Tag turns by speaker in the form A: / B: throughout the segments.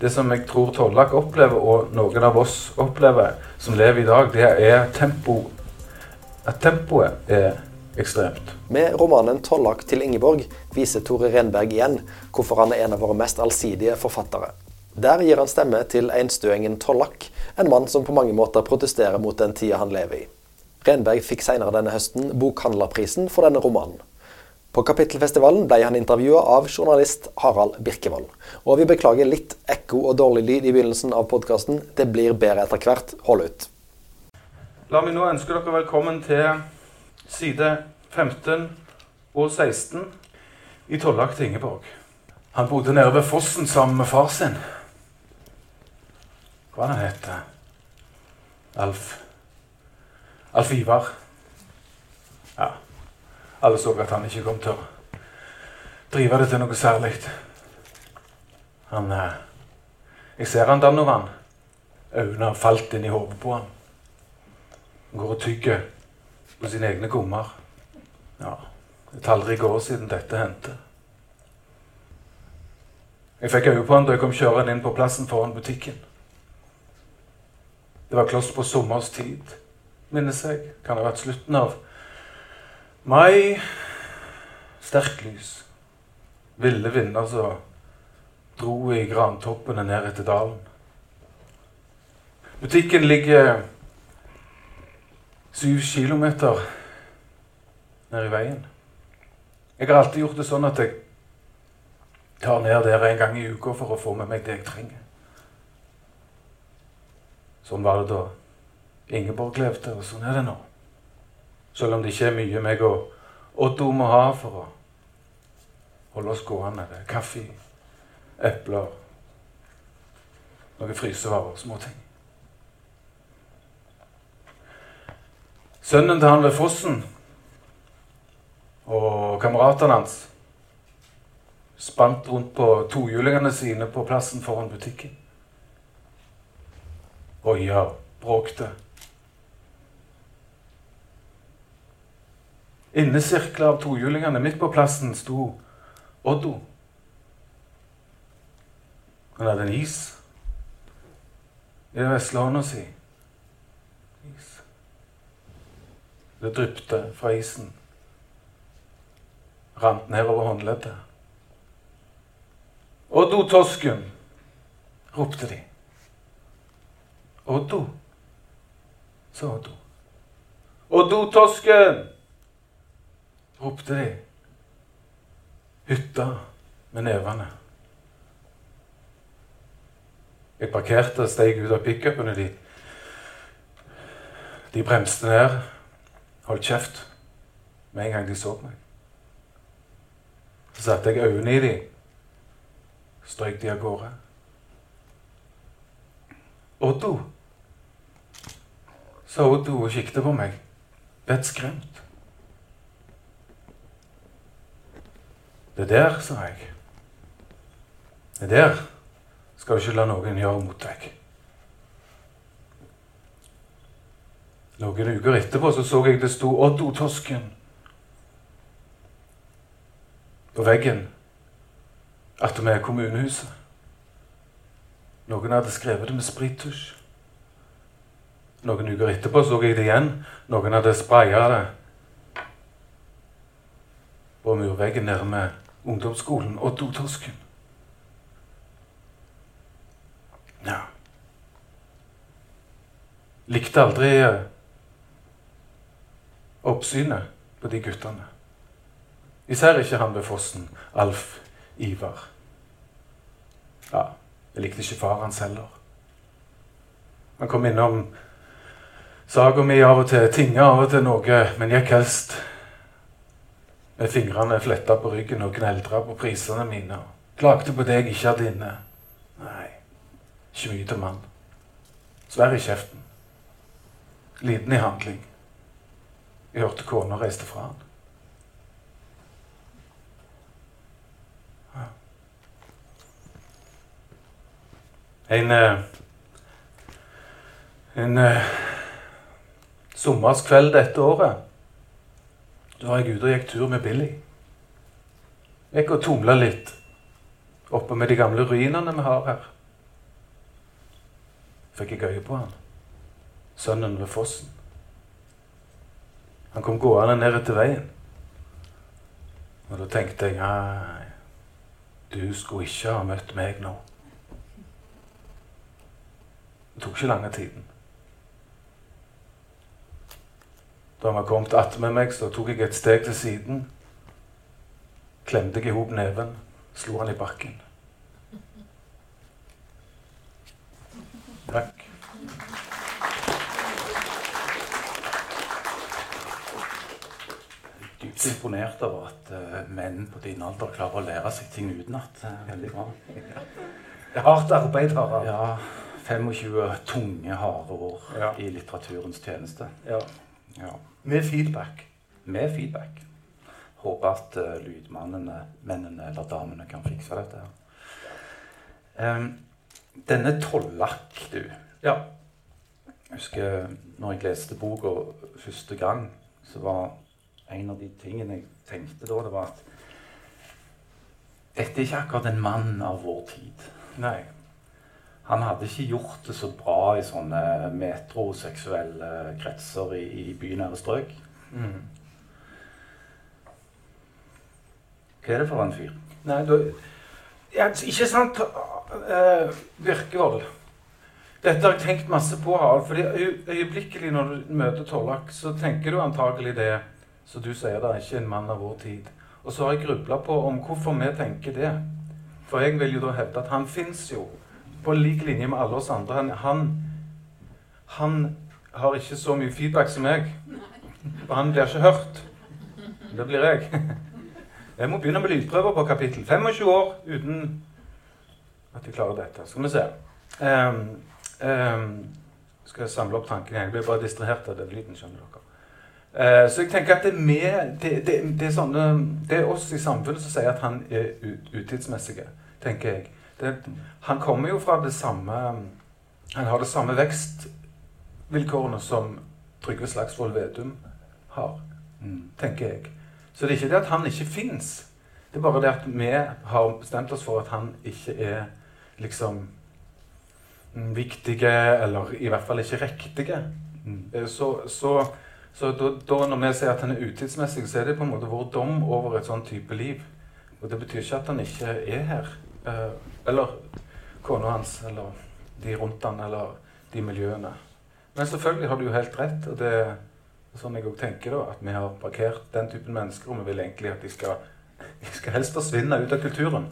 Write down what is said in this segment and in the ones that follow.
A: det som jeg tror Tollak opplever, og noen av oss opplever, som lever i dag, det er tempo, at tempoet er ekstremt.
B: Med romanen 'Tollak til Ingeborg' viser Tore Renberg igjen hvorfor han er en av våre mest allsidige forfattere. Der gir han stemme til einstøingen Tollak, en mann som på mange måter protesterer mot den tida han lever i. Renberg fikk senere denne høsten Bokhandlerprisen for denne romanen. På Kapittelfestivalen ble han intervjua av journalist Harald Birkevold. Og vi beklager litt ekko og dårlig lyd i begynnelsen av podkasten. Det blir bedre etter hvert. Hold ut.
A: La meg nå ønske dere velkommen til side 15 og 16 i Tollak til Ingeborg. Han bodde nede ved fossen sammen med far sin. Hva han het Alf Alf Ivar. Ja. Alle så at han ikke kom til å drive det til noe særlig. Han eh, Jeg ser han Danovan. Øynene har falt inn i hodet på han. Han går og tygger på sine egne gommer. Ja, det er tallrike år siden dette hendte. Jeg fikk øye på han da jeg kom kjørende inn på plassen foran butikken. Det var kloss på sommers tid, minnes jeg. Kan ha vært slutten av mai. Sterkt lys. Ville vinder som dro i grantoppene ned etter dalen. Butikken ligger syv kilometer ned i veien. Jeg har alltid gjort det sånn at jeg tar ned der en gang i uka for å få med meg det jeg trenger. Sånn var det da Ingeborg levde, og sånn er det nå. Selv om det ikke er mye meg og Otto må ha for å holde oss gående. Det er kaffe, epler, noen frysevarer, småting. Sønnen til han ved fossen og kameratene hans spant rundt på tohjulingene sine på plassen foran butikken. Oia, bråkte. Innesirkla av tohjulingene midt på plassen sto Oddo. Han hadde en is i den vesle hånda si. Is. Det drypte fra isen. Rant nedover håndleddet. Oddo Tosken, ropte de. Oddo, sa Oddo. Oddo Tosken, ropte de. Hytta med nevene. Jeg parkerte og steg ut av pickupene. De, de bremste ned, holdt kjeft med en gang de så meg. Så satte jeg øynene i dem, strøk de av gårde. Oddo, sa Oddo og kikket på meg, bedt Det der, sa jeg. Det der skal du ikke la noen gjøre mot deg. Noen uker etterpå så, så jeg det sto Oddo Tosken på veggen attmed kommunehuset. Noen hadde skrevet det med sprittusj. Noen uker etterpå så jeg det igjen. Noen hadde spraya det på murveggen med ungdomsskolen og Tosken. Ja. Likte aldri eh, oppsynet på de guttene. Især ikke han ved fossen, Alf Ivar. Ja, jeg likte ikke far hans heller. Han kom innom saga mi av og til, tinga av og til noe, men gikk helst med fingrene fletta på ryggen og gneldra på prisene mine. Klagde på det jeg ikke hadde inne. Nei, ikke mye til mann. Svær i kjeften. Liten i handling. Jeg hørte kona reiste fra han. En en En eh, sommerskveld dette året da var jeg ute og gikk tur med Billy. Gikk og tumla litt oppe med de gamle ruinene vi har her. fikk jeg øye på han. Sønnen ved fossen. Han kom gående ned etter veien. Og da tenkte jeg nei, du skulle ikke ha møtt meg nå. Det tok ikke lange tiden. Da han var kommet attmed meg, så tok jeg et steg til siden. Klemte jeg i hop neven, slo han i bakken. Takk.
C: Dypt imponert over at uh, menn på din alder klarer å lære seg ting utenat. Eh, Veldig bra.
A: Det er hardt arbeid, Harald.
C: Ja, 25 tunge, harde år
A: Ja.
C: i litteraturens tjeneste.
A: Ja.
C: Ja.
A: Med feedback.
C: Med feedback. Håper at uh, lydmannene, mennene eller damene kan fikse dette. her. Um, denne Tollak, du.
A: Ja.
C: Jeg husker når jeg leste boka første gang, så var en av de tingene jeg tenkte da, det var at dette er ikke akkurat en mann av vår tid.
A: Nei.
C: Han hadde ikke gjort det så bra i sånne metroseksuelle kretser i, i bynære strøk.
A: Mm.
C: Hva er det for en fyr?
A: Nei, du ja, Ikke sant, uh, Birkevold? Dette har jeg tenkt masse på, Harald. fordi øyeblikkelig når du møter Tollak, så tenker du antagelig det som du sier, det er ikke en mann av vår tid. Og så har jeg grubla på om hvorfor vi tenker det. For jeg vil jo da hevde at han fins jo på lik linje med alle oss andre. Han, han, han har ikke så mye feedback som meg. Og han blir ikke hørt. Det blir jeg. Jeg må begynne med lydprøver på kapittel 25 år uten at jeg klarer dette. Skal vi se. Um, um, skal jeg samle opp tankene? Jeg blir bare distrahert av den lyden. skjønner dere. Uh, så jeg tenker at det er, med, det, det, det, er sånne, det er oss i samfunnet som sier at han er ut, utidsmessige, tenker jeg. Det, han kommer jo fra det samme Han har det samme vekstvilkårene som Trygve Slagsvold Vedum har,
C: Mm.
A: tenker jeg. Så det er ikke det at han ikke fins. Det er bare det at vi har bestemt oss for at han ikke er liksom viktige, eller i hvert fall ikke riktige.
C: Mm.
A: Eh, Så, så, så da, da når vi sier at han er utidsmessig, så er det på en måte vår dom over et sånn type liv. Og det betyr ikke at han ikke er her. Eh, Eller kona hans, eller de rundt han, eller de miljøene. Men selvfølgelig har du jo helt rett. og det er sånn jeg også tenker da, At vi har parkert den typen mennesker, og vi vil egentlig at de skal, de skal helst forsvinne ut av kulturen.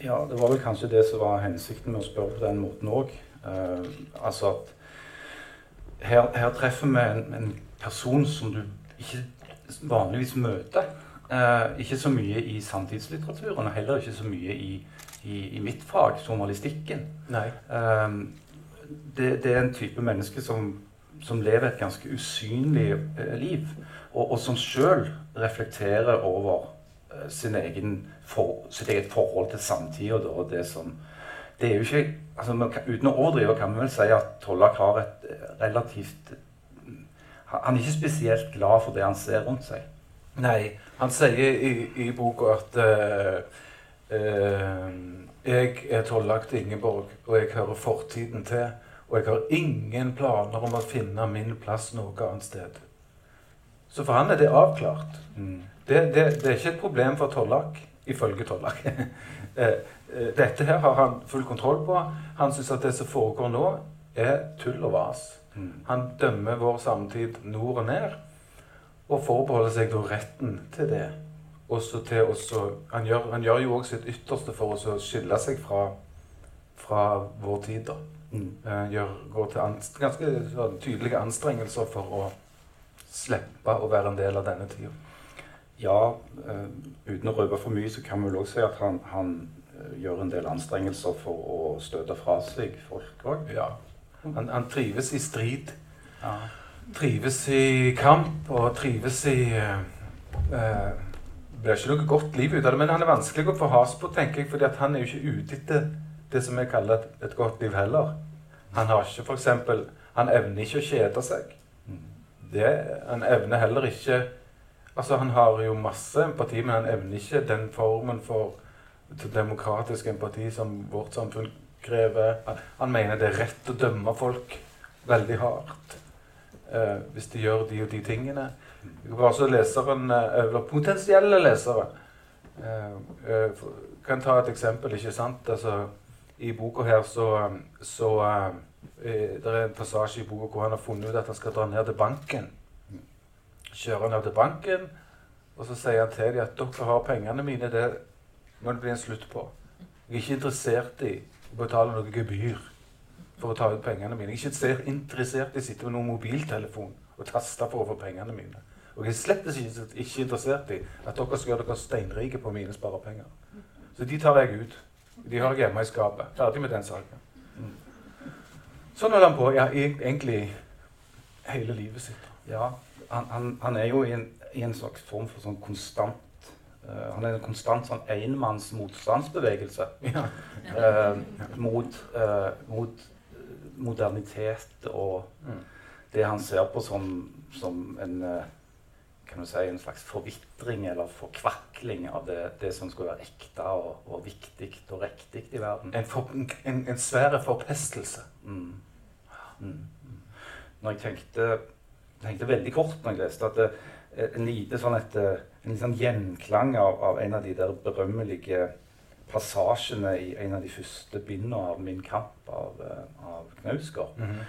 C: Ja, det var vel kanskje det som var hensikten med å spørre på den måten òg. altså at her, her treffer vi en, en person som du ikke vanligvis møter. Uh, ikke så mye i samtidslitteraturen, og heller ikke så mye i, i, i mitt fag, journalistikken.
A: Nei.
C: Eh, det, det er en type menneske som, som lever et ganske usynlig eh, liv, og, og som sjøl reflekterer over eh, sin egen for, sitt eget forhold til samtida. og det som det er jo ikke, altså Uten å overdrive kan vi vel si at Tollak har et eh, relativt han han er ikke spesielt glad for det han ser rundt seg.
A: Nei, han sier i, i boka at eh, eh, jeg er tollak til Ingeborg, og jeg hører fortiden til. Og jeg har ingen planer om å finne min plass noe annet sted. Så for han er det avklart.
C: Mm.
A: Det, det, det er ikke et problem for Tollak, ifølge Tollak. Eh, eh, Dette her har han full kontroll på. Han syns at det som foregår nå, er tull og vas.
C: Mm.
A: Han dømmer vår samtid nord og ned, og forbeholder seg da retten til det. Også til også, han, gjør, han gjør jo også sitt ytterste for å skille seg fra, fra vår tid. da.
C: Mm.
A: Eh, Gjør, går til anst ganske tydelige anstrengelser for å slippe å være en del av denne tida.
C: Ja, uh, uten å røpe for mye, så kan vi vel også si at han, han eh, gjør en del anstrengelser for å støte fra seg folk òg.
A: Ja. Han, han trives i strid.
C: Ja.
A: Trives i kamp og trives i uh, blir ikke noe godt liv ut av det, men han er vanskelig å få has på, tenker jeg, fordi han er jo ikke ute etter det som jeg kaller et, et godt liv heller. Han har ikke eksempel, Han evner ikke å kjede seg. Det, han evner heller ikke Altså, han har jo masse empati, men han evner ikke den formen for demokratisk empati som vårt samfunn krever. Han, han mener det er rett å dømme folk veldig hardt eh, hvis de gjør de og de tingene. Jeg kan bare så leseren, eh, eller Potensielle lesere eh, eh, kan ta et eksempel. ikke sant? Altså, I boka her så, så Det er en passasje i boka hvor han har funnet ut at han skal dra ned til banken. Kjører ned til banken, og så sier han til dem at dere har pengene mine. Det må det bli en slutt på. Jeg er ikke interessert i å betale noe gebyr for å ta ut pengene mine. Jeg er ikke interessert i å sitte med noen mobiltelefon og taste for å få pengene mine. Og jeg er slett ikke, interessert i at dere skal gjøre dere steinrike på mine sparepenger. Så de tar jeg ut. De har jeg hjemme i skapet. Ferdig med den saken. Sånn holder han på ja, egentlig hele livet sitt.
C: Ja, han, han, han er jo i en, i en slags form for sånn konstant uh, Han er en konstant sånn enmanns motstandsbevegelse
A: Ja.
C: uh, mot, uh, mot modernitet og
A: Mm.
C: det han ser på som, som en kan du si, en slags forvitring eller forkvakling av det, det som skulle være ekte og, og viktig og riktig i verden.
A: En, for, en, en svære forpestelse.
C: Mm. Mm. Mm. Når jeg tenkte, tenkte veldig kort når jeg leste at det, en lite sånn et, eh, en liten sånn gjenklang av, av en av de der berømmelige passasjene i en av de første bindene av Min kamp av, eh, av Knausgård.
A: Mhm.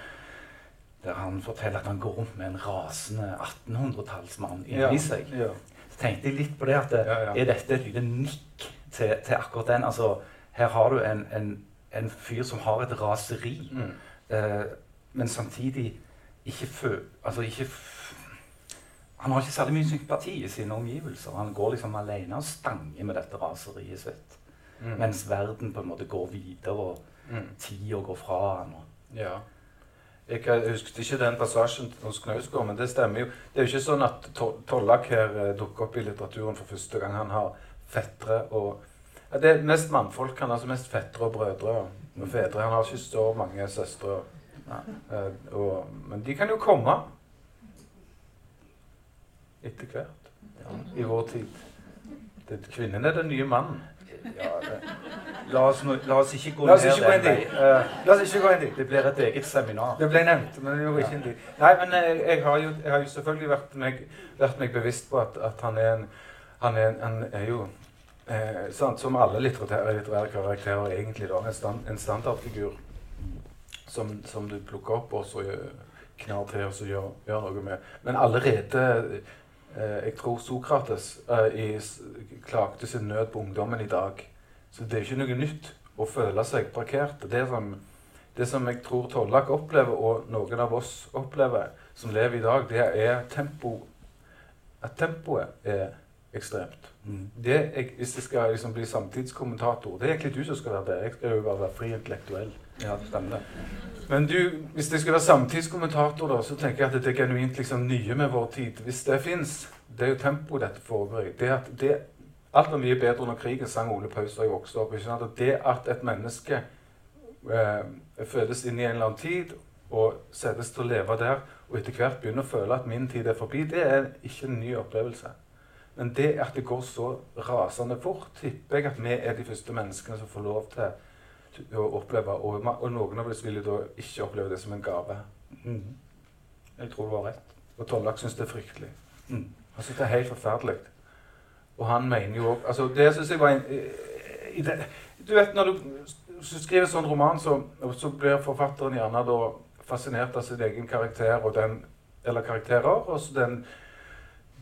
C: Der han forteller at han går rundt med en rasende 1800-tallsmann inni
A: Ja,
C: seg.
A: ja.
C: Så tenkte jeg litt på det at det,
A: Ja, ja.
C: er dette et lite nikk til, til akkurat den? Altså, her har du en, en, en fyr som har et raseri.
A: Mm.
C: Eh, men samtidig ikke fø... Altså ikke Han har ikke særlig mye sympati i sine omgivelser. Han går liksom alene og stanger med dette raseriet sitt.
A: Mm.
C: Mens verden på en måte går videre, og
A: Mm.
C: tida går fra han. Og,
A: Ja. Jeg, husket ikke den passasjen hos Knausgård, men det stemmer jo. Det er jo ikke sånn at Tollak her eh, dukker opp i litteraturen for første gang. Han har fettere og ja, Det er mest mannfolk. Han har altså mest fettere og brødre og fedre. Han har ikke så mange søstre. Ja, og, men de kan jo komme etter hvert i vår tid. Kvinnen er den nye mannen.
C: La, oss no, la oss ikke gå
A: La oss
C: ned
A: ikke gå inn dit.
C: Eh,
A: La oss ikke gå inn dit.
C: det blir et eget seminar.
A: Det ble nevnt, men det gjorde ikke inn dit. Nei, men jeg, jeg, har jo, jeg har jo selvfølgelig vært meg, vært meg bevisst på at, at han er en Han er, en, han er jo eh, sant, Som alle litterære, litterære karakterer egentlig, da. En, stand, en standardfigur som, som du plukker opp og så knar til og så gjør, gjør noe med. Men allerede eh, Jeg tror Sokrates eh, i, klagde sin nød på ungdommen i dag. Så det er ikke noe nytt å føle seg parkert. Det som, det som jeg tror Tollak opplever, og noen av oss opplever, som lever i dag, det er tempo, at tempoet er ekstremt.
C: Mm.
A: Det jeg, hvis jeg skal liksom bli samtidskommentator Det er egentlig du som skal være det. Jeg skal jo bare være fri intellektuell.
C: Ja, det stemmer.
A: Men du, hvis jeg skal være samtidskommentator, da, så tenker jeg at det er genuint liksom nye med vår tid. Hvis det fins, det er jo tempoet dette foregår i. Det at det, alt var mye bedre under krigen, sang Ole Paus da jeg vokste opp. Og det at et menneske eh, fødes inn i en eller annen tid og settes til å leve der, og etter hvert begynner å føle at min tid er forbi, det er ikke en ny opplevelse. Men det at det går så rasende fort, tipper jeg at vi er de første menneskene som får lov til å oppleve. Og, og noen av oss vil jo da ikke oppleve det som en gave.
C: Mm. Jeg tror du har rett.
A: Og Tollak syns det er fryktelig.
C: Mm.
A: Han syns det er helt forferdelig. Og han mener jo òg altså Det syns jeg var en i det, Du vet, når du, skriver sånn roman, så, så blir forfatteren gjerne da fascinert av sin egen karakter og den, eller karakterer, og så den,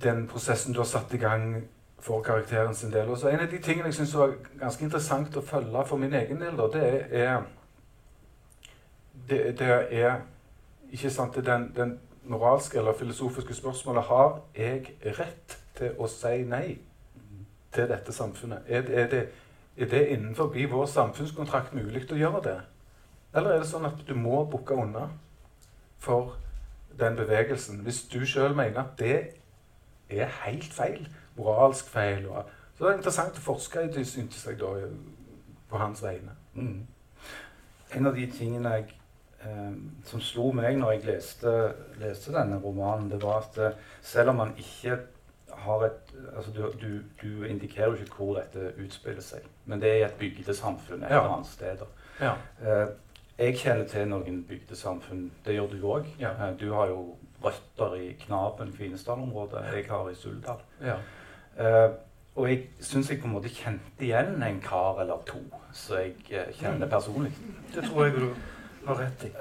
A: den prosessen du har satt i gang for karakteren sin del. Og så En av de tingene jeg syns var ganske interessant å følge for min egen del, da, det er det, det er ikke sant, det den, den moralske eller filosofiske spørsmålet har jeg rett til å si nei til dette samfunnet. Er, det- er, det, er det innenfor vår samfunnskontrakt mulig å gjøre det? Eller er det sånn at du må bukke unna for den bevegelsen hvis du sjøl mener at det er helt feil? Moralsk feil? Og, så det er interessant å forske i syntes jeg da, på hans vegne.
C: Mm. En av de tingene jeg, eh, som slo meg når jeg leste, leste denne romanen, det var at eh, selv om man ikke et altså du, du, du indikerer jo ikke hvor dette utspiller seg, men det er i et bygdesamfunn et
A: Ja.
C: eller annet sted.
A: Ja.
C: Eh, jeg kjenner til noen bygdesamfunn. Det gjør du òg.
A: Ja.
C: Eh, du har jo røtter i Knaben, Kvinesdal-området. Jeg har i Suldal.
A: ja.
C: Eh, og jeg syns jeg på en måte kjente igjen en kar eller to som jeg kjenner
A: Mm.
C: personlig.
A: Det tror jeg du har rett i.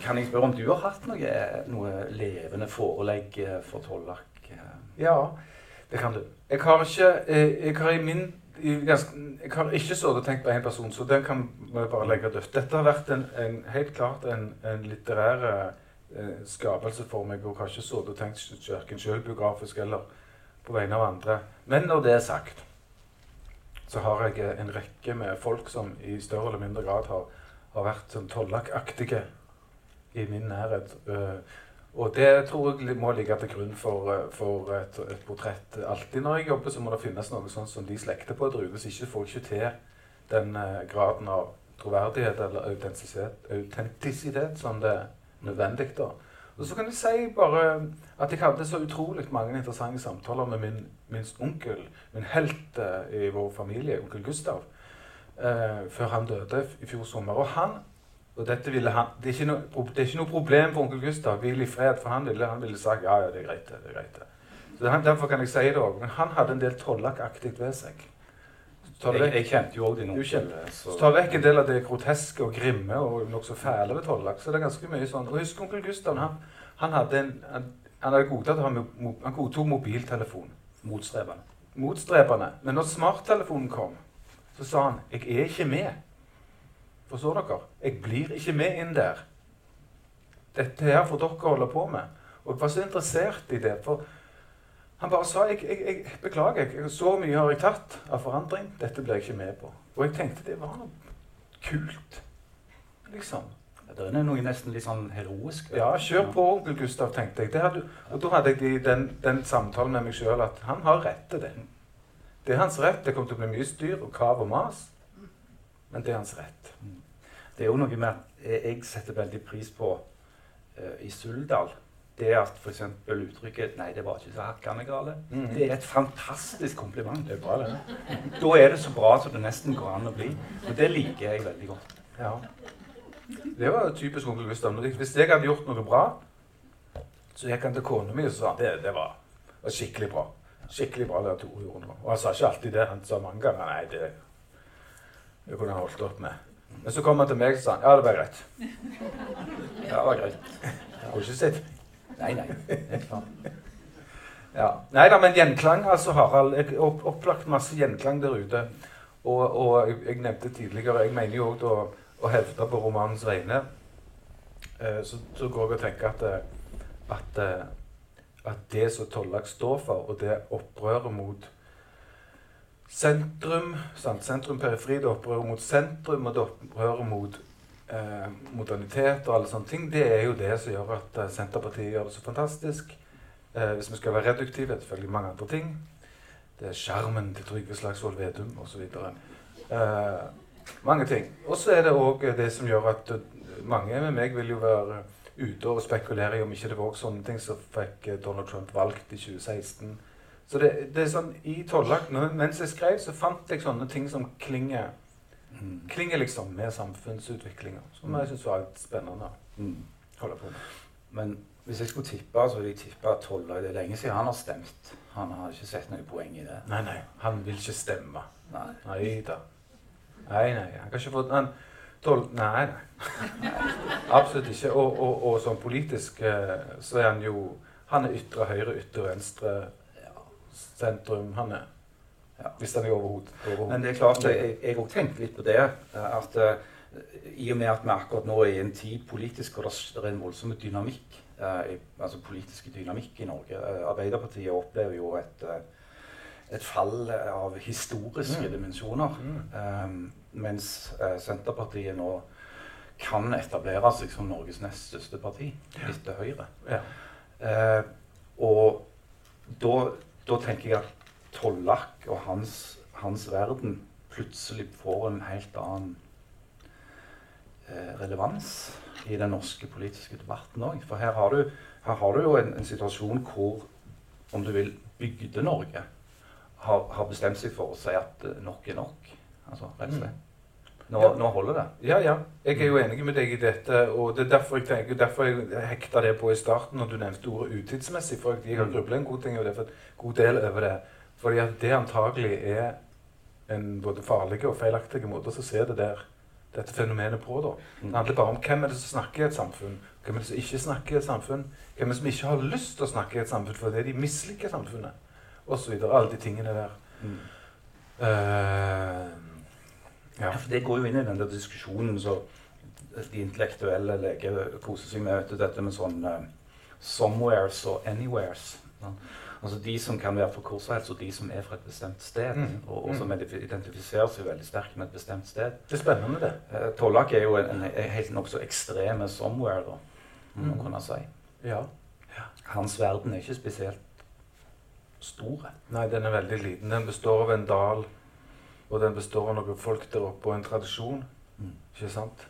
C: Kan jeg spørre om du har hatt noe, noe levende forelegg for Tollak?
A: Ja, det kan du. Jeg har ikke eh, Jeg har i min jeg har ikke sittet og tenkt på én person, så den kan vi bare legge dødt. Dette har vært en, en, helt klart en, en litterær eh, skapelse for meg, og har ikke sittet og tenkt verken selvbiografisk eller på vegne av andre. Men når det er sagt, så har jeg eh, en rekke med folk som i større eller mindre grad har, har vært sånn tollakaktige i min nærhet. eh, og det tror jeg må ligge til grunn for, eh, for et, et portrett. Alltid når jeg jobber, så må det finnes noe sånt som de slekter på en drue. Hvis ikke får ikke til den eh, graden av troverdighet eller autentisitet som det er nødvendig. da. Og så kan jeg si bare at jeg hadde så utrolig mange interessante samtaler med min, min onkel, min helt eh, i vår familie, onkel Gustav, eh, før han døde i fjor sommer. Og han og dette ville han, det, er ikke noe, det er ikke noe problem for onkel Gustav. Hvil i fred, for han ville, han ville sagt ja, ja, det er greit. det, er greit. Så han, Derfor kan jeg si det òg. Men han hadde en del tollakaktig ved seg.
C: Jeg, jeg kjente jo òg din onkel. eh,
A: så tar vekk en del av det groteske og grimme og nokså fæle ved tollak, så det er ganske mye sånn. Og husk onkel Gustav, han, han, hadde en, han, han hadde godtatt å ha han godtok mobiltelefon.
C: Motstrebende.
A: Motstrebende. Men når smarttelefonen kom, så sa han 'Jeg er ikke med'. Forstår dere? Jeg blir ikke med inn der. Dette her får dere holde på med. Og jeg var så interessert i det. For han bare sa jeg, jeg, jeg beklager, jeg, så mye har jeg tatt av forandring. Dette blir jeg ikke med på. Og jeg tenkte det var noe kult. Liksom.
C: Ja, Det er noe nesten litt sånn heroisk.
A: Ja, kjør på, onkel Gustav, tenkte jeg. Det hadde, og da hadde jeg de- den, den samtalen med meg sjøl at han har rett til det. Det er hans rett. Det kommer til å bli mye styr og kav og mas. Men det er hans rett.
C: Det er jo noe med at jeg setter veldig pris på uh, i Suldal. Det at f.eks. uttrykket 'Nei, det var ikke så hakkande gale'.
A: mm.
C: Det er et fantastisk kompliment.
A: Det er bra, det.
C: Da er det så bra som det nesten går an å bli. Og det liker jeg veldig godt.
A: Ja. Det var typisk onkel Gustav. Hvis jeg hadde gjort noe bra, så gikk han til kona mi og sa det, det var, var skikkelig bra. Skikkelig bra det Tore gjorde nå. Og han sa ikke alltid det. Han sa mange ganger nei, det, det kunne han holdt opp med. Men så kom han til meg og sa ja, det var greit.
C: Ja, det var greit.
A: Jeg har ikke sett
C: Nei, nei.
A: Ja. Nei da, men gjenklang, altså, Harald. Jeg har opp, opplagt masse gjenklang der ute. Og, og jeg, jeg nevnte tidligere Jeg mener jo òg å, å hevde på romanens vegne. Eh, så, så går jeg og tenker at, eh, at, eh, at det som Tollak står for, og det opprøret mot sentrum, sant? sentrum periferi, det opprøret mot sentrum, og det opprøret mot eh, modernitet og alle sånne ting, det er jo det som gjør at eh, Senterpartiet gjør det så fantastisk. Eh, hvis vi skal være reduktive, er det selvfølgelig mange andre ting. Det er skjermen til Trygve Slagsvold Vedum osv. Eh, mange ting. Og så er det òg det som gjør at eh, mange med meg vil jo være ute og spekulere i om ikke det var sånne ting som fikk eh, Donald Trump valgt i 2016. Så det, det er sånn, I Tollak, mens jeg skrev, så fant jeg sånne ting som klinger,
C: Mm.
A: klinger liksom med samfunnsutviklinga. Som jeg syns var litt spennende å
C: Mm.
A: holde på med.
C: Men hvis jeg skulle tippe, så vil jeg tippe at Tollak Det er lenge siden han har stemt. Han har ikke sett noe poeng i det.
A: Nei, nei, han vil ikke stemme.
C: Nei.
A: Nei da. Nei, nei, han kan ikke få han, tol, Nei, nei. Absolutt ikke. Og, og, og sånn politisk eh, så er han jo Han er ytre høyre, ytre venstre, sentrum. Han er
C: Ja.
A: Hvis han er overhodet. overhod.
C: Men det er klart, jeg òg tenkte litt på det. At eh, i og med at vi akkurat nå er i en tid politisk hvor det er en voldsom dynamikk, eh, altså politisk dynamikk i Norge eh, Arbeiderpartiet opplever jo et, eh, et fall av historiske
A: Mm.
C: dimensjoner.
A: Mm.
C: Um, mens Senterpartiet nå kan etablere seg som Norges nest største parti etter Høyre.
A: Ja.
C: Uh, og da, da tenker jeg at Tollak og hans, hans verden plutselig får en helt annen eh, relevans i den norske politiske debatten òg. For her har du, her har du jo en, en situasjon hvor, om du vil, Bygde-Norge har, har bestemt seg for å si at eh, nok er nok. Altså, rett og slett. Nå,
A: Ja.
C: nå holder det.
A: Ja, ja. Jeg er jo enig med deg i dette. Og det er derfor jeg tenker, derfor jeg hekta det på i starten når du nevnte ordet utidsmessig. For jeg har
C: Mm.
A: grubla en god ting over det, for en god del over det. Fordi at det antagelig er en både farlig og feilaktig måte å se det der, dette fenomenet på. da.
C: Mm.
A: Det handler bare om hvem er det som snakker i et samfunn, hvem er det som ikke snakker i et samfunn, hvem er det som ikke har lyst til å snakke i et samfunn fordi de misliker samfunnet, osv. Alle de tingene der.
C: Mm.
A: Eh, ja.
C: For Det går jo inn i den der diskusjonen så de intellektuelle leger koser seg med du, dette med sånn uh, somewheres og anywheres. sånn. Altså De som kan være fra som og de som er fra et bestemt sted.
A: Mm.
C: Og, og som identifiserer seg veldig sterkt med et bestemt sted.
A: Det er spennende, det.
C: Uh, Tollak er jo en, en, en helt nokså ekstreme somewhere, da, må man
A: Mm.
C: kunne si.
A: Ja.
C: Hans verden er ikke spesielt stor.
A: Nei, den er veldig liten. Den består av en dal, og den består av noen folk der oppe og en tradisjon.
C: Mm.
A: Ikke sant?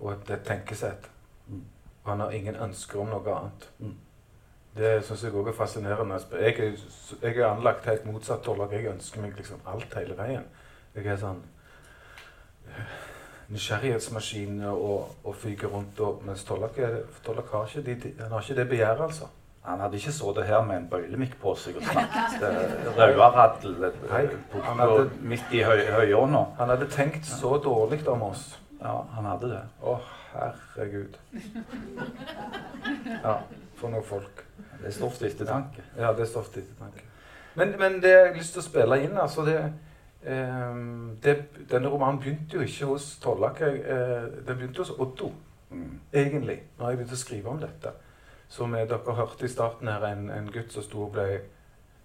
A: Og et, et tenkesett.
C: Mm.
A: Og han har ingen ønsker om noe annet.
C: Mm.
A: Det syns jeg òg er fascinerende. Jeg er, jeg er anlagt helt motsatt Torlag. Jeg ønsker meg liksom alt hele veien. Jeg er sånn eh, nysgjerrighetsmaskin og, og fyker rundt. Og, mens Tollak, har, ikke de, de- han har ikke det begjæret, altså.
C: Han hadde ikke sittet her med en bøylemikk på seg og snakket uh,
A: hadde-
C: midt i høy, høyånda.
A: Han hadde tenkt så dårlig om oss.
C: Ja, han hadde det.
A: Å, herregud. Ja, for noen folk.
C: Det er stoff til ettertanke.
A: Ja, det er stoff til ettertanke. Men, men det jeg har lyst til å spille inn, altså det, ehm, det Denne romanen begynte jo ikke hos Tollak. eh, den begynte hos Oddo,
C: Mm.
A: egentlig, når jeg begynte å skrive om dette. Som eh, dere hørte i starten her, en, en gutt som sto og ble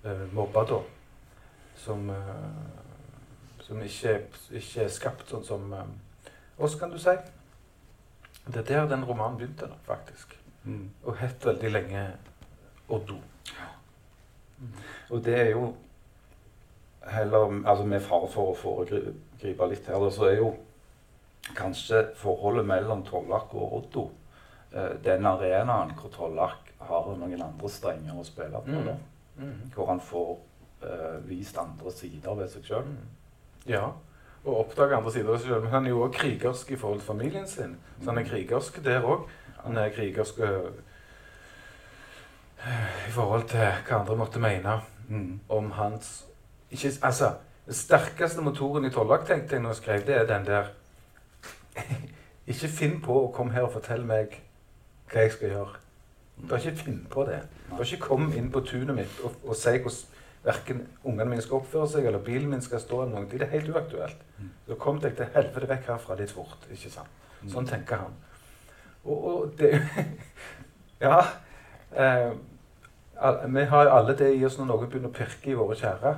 A: uh, mobba da. Som, uh, som ikke, ikke er skapt sånn som uh, oss, kan du si. Det er der den romanen begynte, da, faktisk.
C: Mm.
A: Og het veldig lenge Oddo. Ja.
C: Og det er jo heller altså Med fare for å foregripe litt her, så er jo kanskje forholdet mellom Tollak og Oddo eh, den arenaen hvor Tollak har noen andre strenger å spille på.
A: Mm.
C: Mm. hvor han får uh, vist andre sider ved seg sjøl.
A: Ja, og oppdage andre sider ved seg selv. Men han er jo også krigersk i forhold til familien sin. Så han er krigersk der òg. Han er krigersk uh, i forhold til hva andre måtte mene
C: Mm.
A: om hans ikke, Altså, den sterkeste motoren i Tollak, tenkte jeg når jeg skrev, det er den der Ikke finn på å komme her og fortelle meg hva jeg skal gjøre. Bare ikke finn på det. Bare ikke kom inn på tunet mitt og, og si hvordan verken ungene mine skal oppføre seg, eller bilen min skal stå. eller noe. Det er helt uaktuelt. Så kom deg til helvete vekk herfra litt fort. ikke sant? Sånn tenker han. Og, og det Ja. Eh, vi har jo alle det i oss når noen begynner å pirke i våre kjære.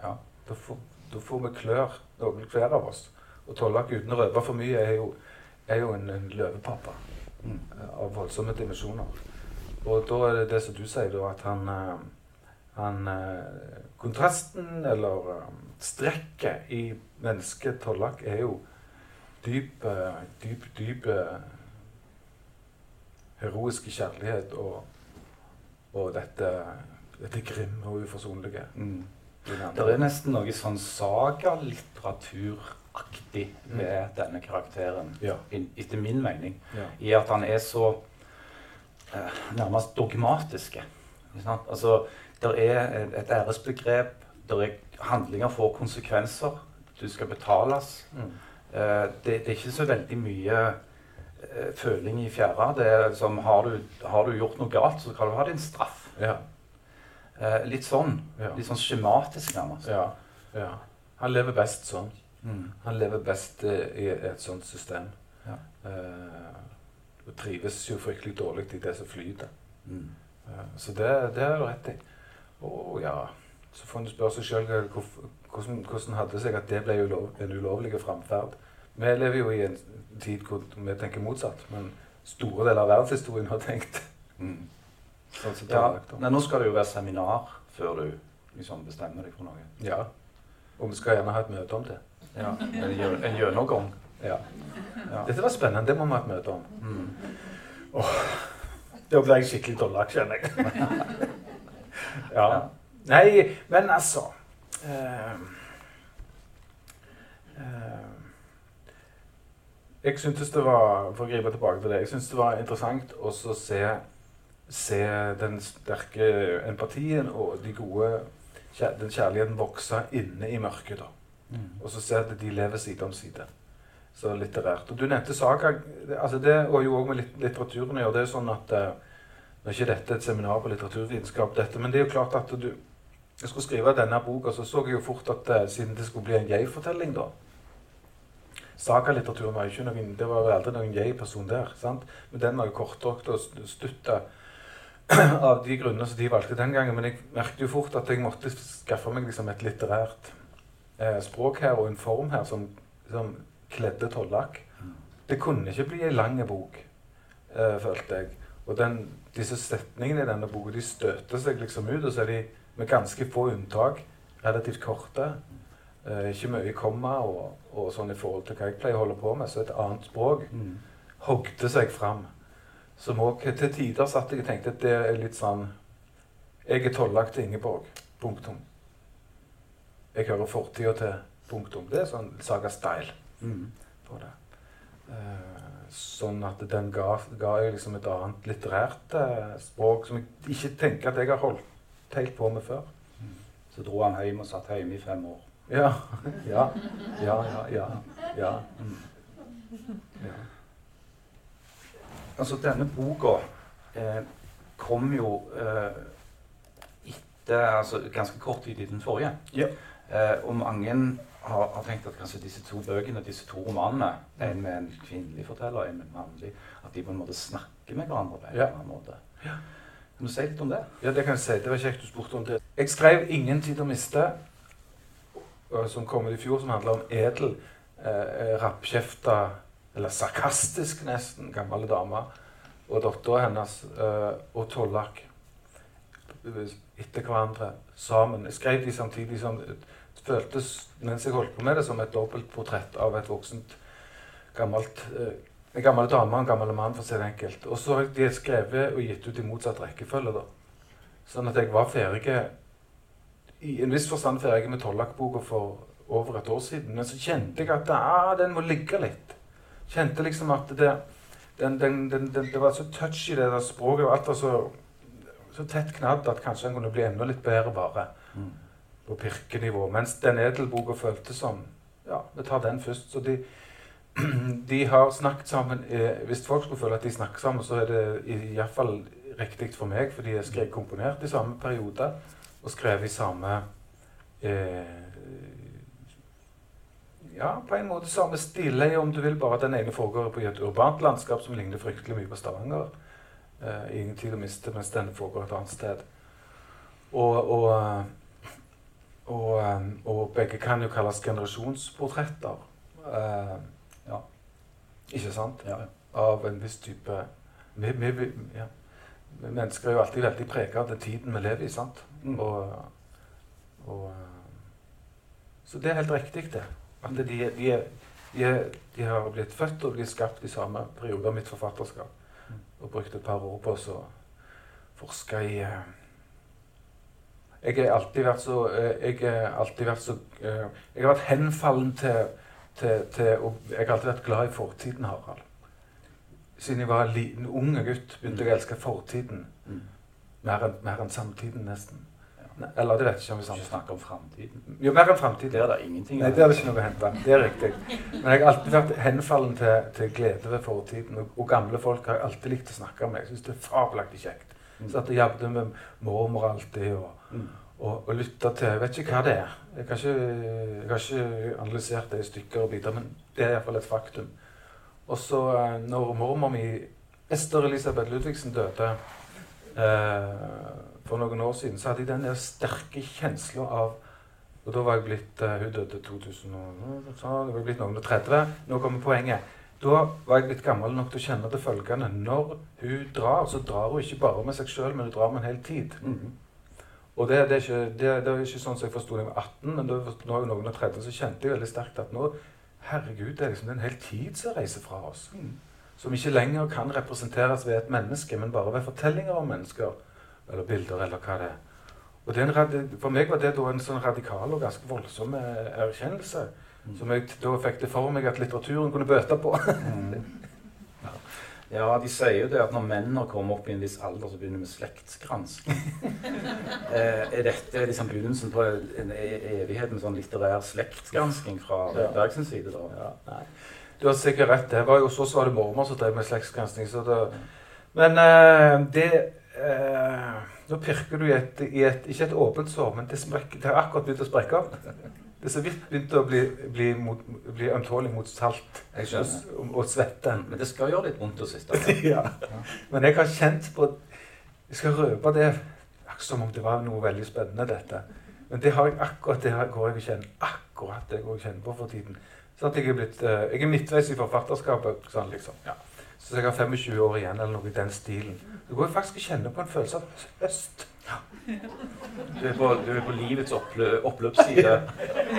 C: Ja.
A: Da får, da får vi klør, noen hver av oss. Og Tollak uten å røpe for mye er jo, er jo en, en løvepappa av voldsomme dimensjoner. Og da er det det som du sier, da, at han, eh, han eh, Kontrasten, eller eh, strekket i mennesket Tollak, er jo dyp, dyp, dyp heroiske kjærlighet og, og dette, dette grimme og uforsonlige.
C: Mm. Det er nesten noe sånn sagalitteraturaktig ved denne karakteren,
A: Ja.
C: etter min mening.
A: ja.
C: I at han er så eh, nærmest dogmatiske. Altså, det er et- æresbegrep. Der er handlinger får konsekvenser. Du skal betales.
A: Mm.
C: Eh, det, det er ikke så veldig mye eh, føling i fjæra. Det er som har du, har du gjort noe galt, så skal du ha din straff.
A: Ja.
C: Eh, litt sånn. Litt sånn skjematisk, nærmest.
A: ja. ja. Han lever best sånn.
C: Mm.
A: Han lever best eh, i et sånt system.
C: Ja.
A: Uh, og trives jo fryktelig dårlig i det som flyter.
C: Mm.
A: Uh, så det, det har du rett i. Og ja, så får en spørre seg sjøl hvordan, hvordan hadde det seg at det ble ulov, en ulovlig framferd. Vi lever jo i en tid hvor vi tenker motsatt, men store deler av verdenshistorien har tenkt
C: Mm.
A: sånn som det
C: Ja,
A: er
C: nei, nå skal det jo være seminar før du liksom bestemmer deg for noe.
A: Ja. Og vi skal gjerne ha et møte om det.
C: Ja, En, gjennomgang.
A: Ja.
C: Ja.
A: Dette var spennende. Det må vi ha et møte om.
C: Mm.
A: Da ble jeg skikkelig dårlig, kjenner jeg. ja. Nei, men altså eh, eh, jeg syntes det var for å gripe tilbake til det, jeg syntes det var interessant å se, se den sterke empatien og de gode, den kjærligheten vokse inne i mørket. da. Og så ser at de lever side om side. Så litterært. Og Du nevnte Saga. altså Det har jo òg med litteraturen å gjøre. Det er sånn at uh, Nå er ikke dette et seminar på litteraturvitenskap, men det er jo klart at du Jeg skulle skrive denne boka, så så jeg jo fort at uh, siden det skulle bli en jeg-fortelling, da Sagalitteraturen var jo ikke noen Det var jo aldri noen jeg-person der. sant? Men den var jo kortdrukket og stutta av de grunner som de valgte den gangen. Men jeg merket jo fort at jeg måtte skaffe meg liksom et litterært eh, språk her og en form her som, som kledde Tollak. Det kunne ikke bli ei lang bok, eh, følte jeg. Og den, disse setningene i denne boka de støter seg liksom ut, og så er de med ganske få unntak relativt korte. Eh, ikke mye komma og, og, sånn i forhold til hva jeg pleier å holde på med. Så et annet språk mm. hogde seg fram. Som òg til tider satt jeg og tenkte at det er litt sånn Jeg er tollak til Ingeborg. Punktum. Jeg hører fortida til. Punktum. Det er sånn Saga Style mm. på det. Uh, sånn at den ga, ga liksom et annet litterært uh, språk som jeg ikke tenker at jeg har holdt helt på med før.
C: Mm. Så dro han hjem og satt hjemme i fem år.
A: Ja. Ja. Ja, ja, ja. ja. Mm.
C: ja. Altså, denne boka eh, kom jo eh, etter altså, ganske kort tid i den forrige.
A: Ja.
C: Eh, og mange har, har, tenkt at kanskje disse to bøkene, disse to romanene, en med en kvinnelig forteller en med en mannlig, at de på en måte snakker med hverandre på en
A: ja.
C: eller annen måte. Ja. Kan du si litt om det?
A: Ja, det kan jeg si. Det var kjekt du spurte om det. Jeg skrev 'Ingen tid å miste', som kom ut i fjor, som handler om edel, eh, rappkjefta, eller sarkastisk nesten, gamle dame, og dattera hennes eh, og Tollak etter hverandre sammen. Jeg skrev de samtidig som føltes mens jeg holdt på med det, som et dobbeltportrett av et voksent, gammelt eh, en gammel dame og en gammel mann, for å si det enkelt. Og så har de skrevet og gitt ut i motsatt rekkefølge. da. Sånn at jeg var ferdig i en viss forstand ferdig med Tollak-boka for over et år siden. Men så kjente jeg at ah, den må ligge litt. Kjente liksom at det, den, den, den, det var så touchy, det der språket. og Alt var så, så tett knadd at kanskje den kunne bli enda litt bedre bare. Mm på pirkenivå. Mens den edelboka føltes som Ja, vi tar den først. Så de, de har snakket sammen eh, Hvis folk skulle føle at de snakker sammen, så er det iallfall riktig for meg, fordi jeg skrev komponert i samme periode og skrev i samme eh, Ja, på en måte samme stille, om du vil. Bare den ene foregår på et urbant landskap som ligner fryktelig mye på Stavanger. Eh, ingen tid å miste, mens denne foregår et annet sted. Og, og og, um, og, begge kan jo kalles generasjonsportretter. Uh, ja. Ikke sant? Ja. Av en viss type vi, vi, vi, ja. Mennesker er jo alltid veldig preget av den tiden vi lever i. sant? Mm. Og, og, um, så det er helt riktig, det. At de, de, de, de, har blitt født og blitt skapt i samme periode av mitt forfatterskap. Mm. Og brukt et par år på å forske i jeg har alltid vært så eh, Jeg har alltid vært så eh, Jeg har vært henfallen til, til, til Jeg har alltid vært glad i fortiden, Harald. Siden jeg var en liten, ung gutt, begynte jeg å elske fortiden. Mm. Mer enn samtiden, nesten. Eller det vet jeg ikke om vi
C: snakker snakke om framtiden.
A: Jo, mer enn framtiden.
C: Det er det ingenting
A: Nei, det er det ikke noe å hente. Det er riktig. Men jeg har alltid vært henfallen til, til glede ved fortiden. Og, og, gamle folk har alltid likt å snakke med. Jeg syns det er fabelaktig kjekt. Mm. Så jeg jobbet med mormor alltid. og, mm. og, og lytta til Jeg vet ikke hva det er. Jeg har ikke, jeg har ikke analysert det i stykker og biter, men det er iallfall et faktum. Og så, eh, når mormor mi, Ester Elisabeth Ludvigsen, døde eh, for noen år siden, så hadde jeg den der sterke kjensla av Og da var jeg blitt uh, Hun døde i 2000, og, det var blitt noen og 30. Nå kommer poenget. Da var jeg litt gammel nok til å kjenne det følgende. Når hun drar, så drar hun ikke bare med seg sjøl, men hun drar med en hel tid. Mm. Og det, det, er ikke, det, det, er ikke sånn som jeg forsto da jeg var 18, men da er jo noen og 30, så kjente jeg veldig sterkt at nå Herregud, det er liksom en hel tid som reiser fra oss. Mm. Som ikke lenger kan representeres ved et menneske, men bare ved fortellinger om mennesker. Eller bilder, eller hva det er. Og det for meg var det da en sånn radikal og ganske voldsom erkjennelse.
C: Mm.
A: Som jeg da fikk det for meg at litteraturen kunne bøte på.
C: Ja, de sier jo det at når mennene kommer opp i en viss alder, så begynner vi med slektsgransking. eh, er dette liksom begynnelsen på en e- evighet med sånn litterær slektsgransking fra
A: Ja.
C: Bergsens side? da?
A: Ja. Du har sikkert rett. Det var jo så var det mormor som drev med slektsgransking. Så det, men eh, det eh, Nå pirker du i et, i et Ikke et åpent sår, men det, sprekker, det har akkurat begynt å sprekke. Det er så vidt begynt å bli, bli, mot, bli ømtålig mot salt og, og svette.
C: Men det skal gjøre litt vondt å sitte der.
A: ja. Men jeg har kjent på Jeg skal røpe det som om det var noe veldig spennende, dette. Men det har jeg akkurat det går jeg kjenner akkurat det går jeg kjenner på for tiden. Sånn jeg er blitt eh, Jeg er midtveis i forfatterskapet. Sånn, liksom. ja. Så jeg har 25 år igjen, eller noe i den stilen. Så går jeg faktisk og kjenner på en følelse av høst.
C: Du er på, du er på livets opplø, oppløpsside.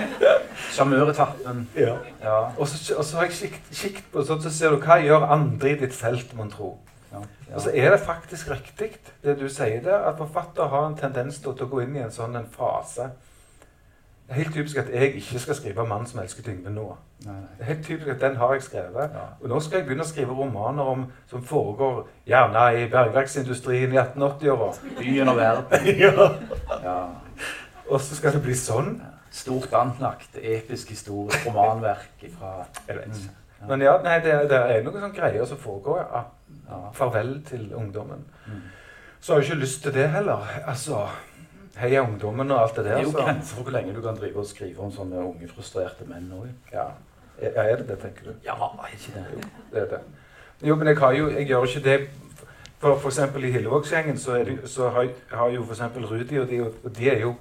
C: Sjarmøretappen.
A: Ja.
C: Ja.
A: Og, så, og så har jeg kikt på sånn, så ser du hva gjør andre i ditt felt, mon tro.
C: Ja.
A: Og så er det faktisk riktig, det du sier der, at forfatter har en tendens til å gå inn i en sånn en fase. Det er helt typisk at jeg ikke skal skrive 'Mannen som elsket Yngve' nå.
C: Nei, nei.
A: Det er helt typisk at den har jeg skrevet.
C: Ja.
A: Og nå skal jeg begynne å skrive romaner om, som foregår gjerne i bergverksindustrien i 1880-åra.
C: Byen og verden.
A: ja.
C: Ja.
A: Og så skal det bli sånn.
C: Stort anlagt, episk historie, romanverk fra
A: Jeg vet ikke.
C: Mm.
A: Men ja, nei, det, det er noen sånne greier som foregår. Ja.
C: Ja.
A: Farvel til ungdommen.
C: Mm.
A: Så har jeg ikke lyst til det heller. Altså, Heia ungdommen og alt det
C: Det
A: der.
C: er jo
A: så-
C: grenser for hvor lenge du kan drive og skrive om sånne unge, frustrerte menn òg.
A: Ja. Er det det, tenker du?
C: Ja, er ikke det?
A: Det er det. Jo, men jeg, har jo, jeg gjør ikke det For, f.eks. i Hillevågsgjengen så, det, så har, har jo eksempel Rudi, og de, og de, er jo,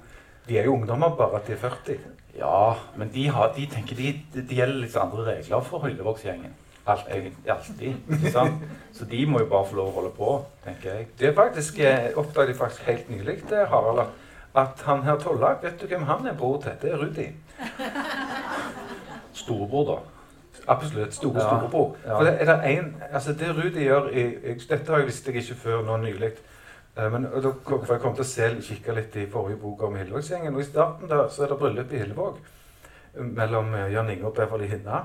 A: de er jo ungdommer, bare at de er 40.
C: Ja, men de, har, de tenker de, de gjelder litt andre regler for Hillevågsgjengen.
A: Alltid.
C: Alltid. Ikke sant? Så de må jo bare få lov å holde på, tenker jeg.
A: Det faktisk, eh, oppdaget jeg faktisk helt nylig, det, Harald, at, at han her Tollak, vet du hvem han er bror til? Det er Rudi.
C: Storebror, da.
A: Absolutt. Store
C: Ja.
A: storebror.
C: Ja.
A: For det, er det en, altså det Rudi gjør i Dette har jeg visste jeg ikke før nå nylig. Eh, Men da kom, for jeg kom til å se, kikke litt i forrige bok om Hillevågsgjengen. Og i starten der så er det bryllup i Hillevåg mellom eh, Jan Inge og Beverly Hinna.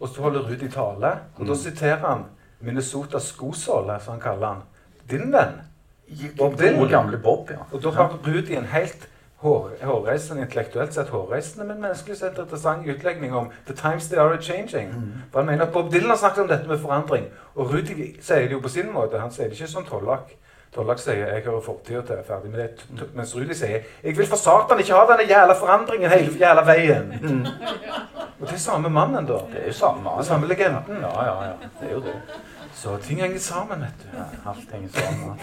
A: Og så holder Rudi tale. Og da
C: Mm.
A: siterer han Minnesota skosåle, som han kaller han. Din venn. Bob Dylan.
C: Gamle Bob, ja.
A: Og da har Rudi en helt hår, hårreisende, intellektuelt sett hårreisende, men menneskelig sett interessant utlegning om The times they are a-changing.
C: Mm.
A: For han mener at Bob Dylan har snakket om dette med forandring. Og Rudi sier det jo på sin måte. Han sier det ikke som Tollak. Tollak sier 'jeg hører fortida til', ferdig med det. T- Mens Rudi sier 'jeg vil for satan ikke ha denne jævla forandringen hele jævla veien'.
C: Mm.
A: Og det er samme mannen, da.
C: Det er jo samme mannen.
A: Det er samme legenden.
C: Ja, ja, ja. Det er jo det.
A: Så ting henger sammen, vet du.
C: Ja, alt henger sammen.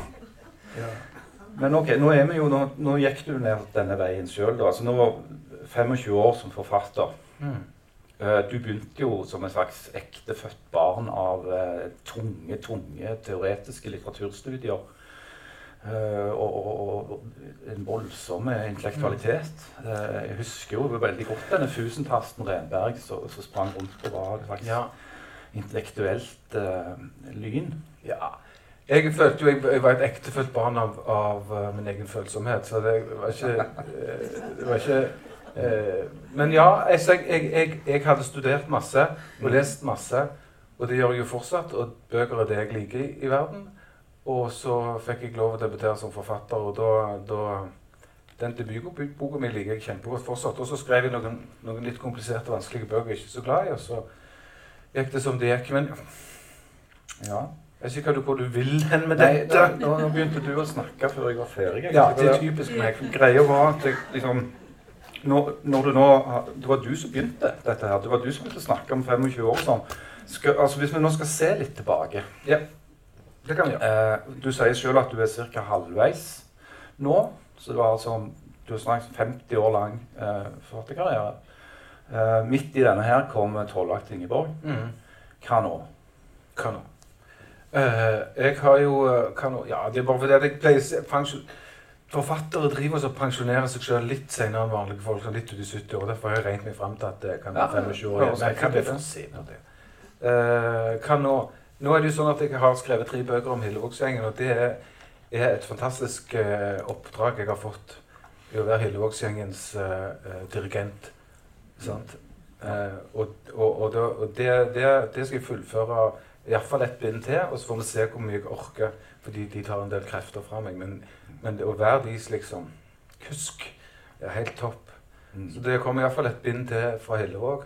C: Men ok, nå, er jo, nå, nå gikk du ned denne veien sjøl. Altså, nå var 25 år som forfatter.
A: Mm.
C: Eh, Du begynte jo som en slags ektefødt barn av uh, tunge, tunge teoretiske litteraturstudier. Uh, og, og, og en voldsom intellektualitet. Uh, jeg husker jo veldig godt denne fusentasten Renberg som sprang rundt og var et slags
A: Ja.
C: intellektuelt uh, lyn.
A: Ja. Jeg følte jo jeg, jeg var et ektefødt barn av, av uh, min egen følsomhet, så det var ikke, eh, det var ikke eh, Men ja, jeg, jeg, jeg hadde studert masse og lest masse, og det gjør jeg jo fortsatt. Og bøker er det jeg liker i, i verden. Og så fikk jeg lov å debutere som forfatter, og da, da Den debutboka mi liker jeg kjempegodt fortsatt. Og så skrev jeg noen, noen litt kompliserte, vanskelige bøker jeg ikke er så glad i, og så gikk det som det gikk. Men
C: Ja.
A: Jeg vet ikke hva du, du vil hen med
C: Nei,
A: dette.
C: nå, nå begynte du å snakke før jeg var ferdig. jeg.
A: Ja, det er typisk meg.
C: Greia var at jeg liksom når, når du nå, Det var du som begynte dette her. Det var du som begynte å snakke om 25 år sånn. Skal, altså Hvis vi nå skal se litt tilbake
A: Ja, det kan vi gjøre.
C: eh, Du sier selv at du er ca. halvveis nå. Så det var altså Du har snakket 50 år lang eh, forfatterkarriere. Eh, midt i denne her kom Tollak til Ingeborg.
A: Mm.
C: Hva nå?
A: Hva nå? Eh, jeg har jo kan. Ja, det er bare fordi jeg pleier pensjon... Forfattere driver og pensjonerer seg selv litt senere enn vanlige folk. litt ut i 70 år. Derfor har jeg regnet meg frem til at det kan være 25 år. igjen. Men
C: jeg
A: kan ikke se på det. Eh, nå? Nå er det jo sånn at jeg har skrevet tre bøker om Hillevågsgjengen, og det er, er et fantastisk uh, oppdrag jeg har fått i å være Hillevågsgjengens uh, eh, dirigent. Sant? Eh, og og, og, det, og det, det, det skal jeg fullføre iallfall ett bind til, og så får vi se hvor mye jeg orker. Fordi de tar en del krefter fra meg. Men, men det å være deres liksom kusk er helt topp.
C: Mm.
A: Så det kommer iallfall et bind til fra Hillevåg.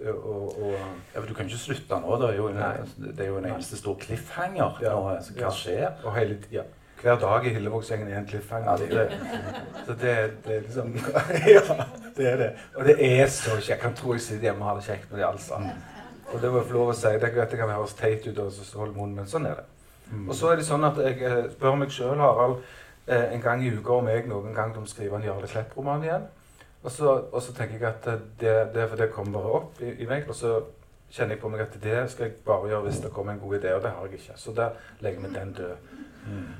A: Og, og,
C: Ja, Du kan ikke slutte nå. Det er jo en, det er jo en eneste stor cliffhanger.
A: Ja.
C: nå, altså, hva
A: Ja.
C: skjer?
A: og hele ja. Hver dag i Hillevågsgjengen er en cliffhanger.
C: Ja, det er det.
A: Så det, det er liksom Ja, det er det. Og det er så kjekt. Jeg kan tro jeg sitter hjemme og har det kjekt med de alle sammen. Og det må jeg få lov å si. Det, det kan høres teit ut, og så holder munnen, men sånn er det.
C: Mm.
A: Og så er det sånn at jeg eh, spør meg sjøl, Harald, eh, en gang i uka om jeg noen gang de skriver en Jarle Klepp-roman igjen. Og så, og så tenker jeg at eh, det, det, det kommer bare opp i, i meg. Og så kjenner jeg på meg at det skal jeg bare gjøre hvis det kommer en god idé, og det har jeg ikke. Så der legger vi den død.
C: Mm.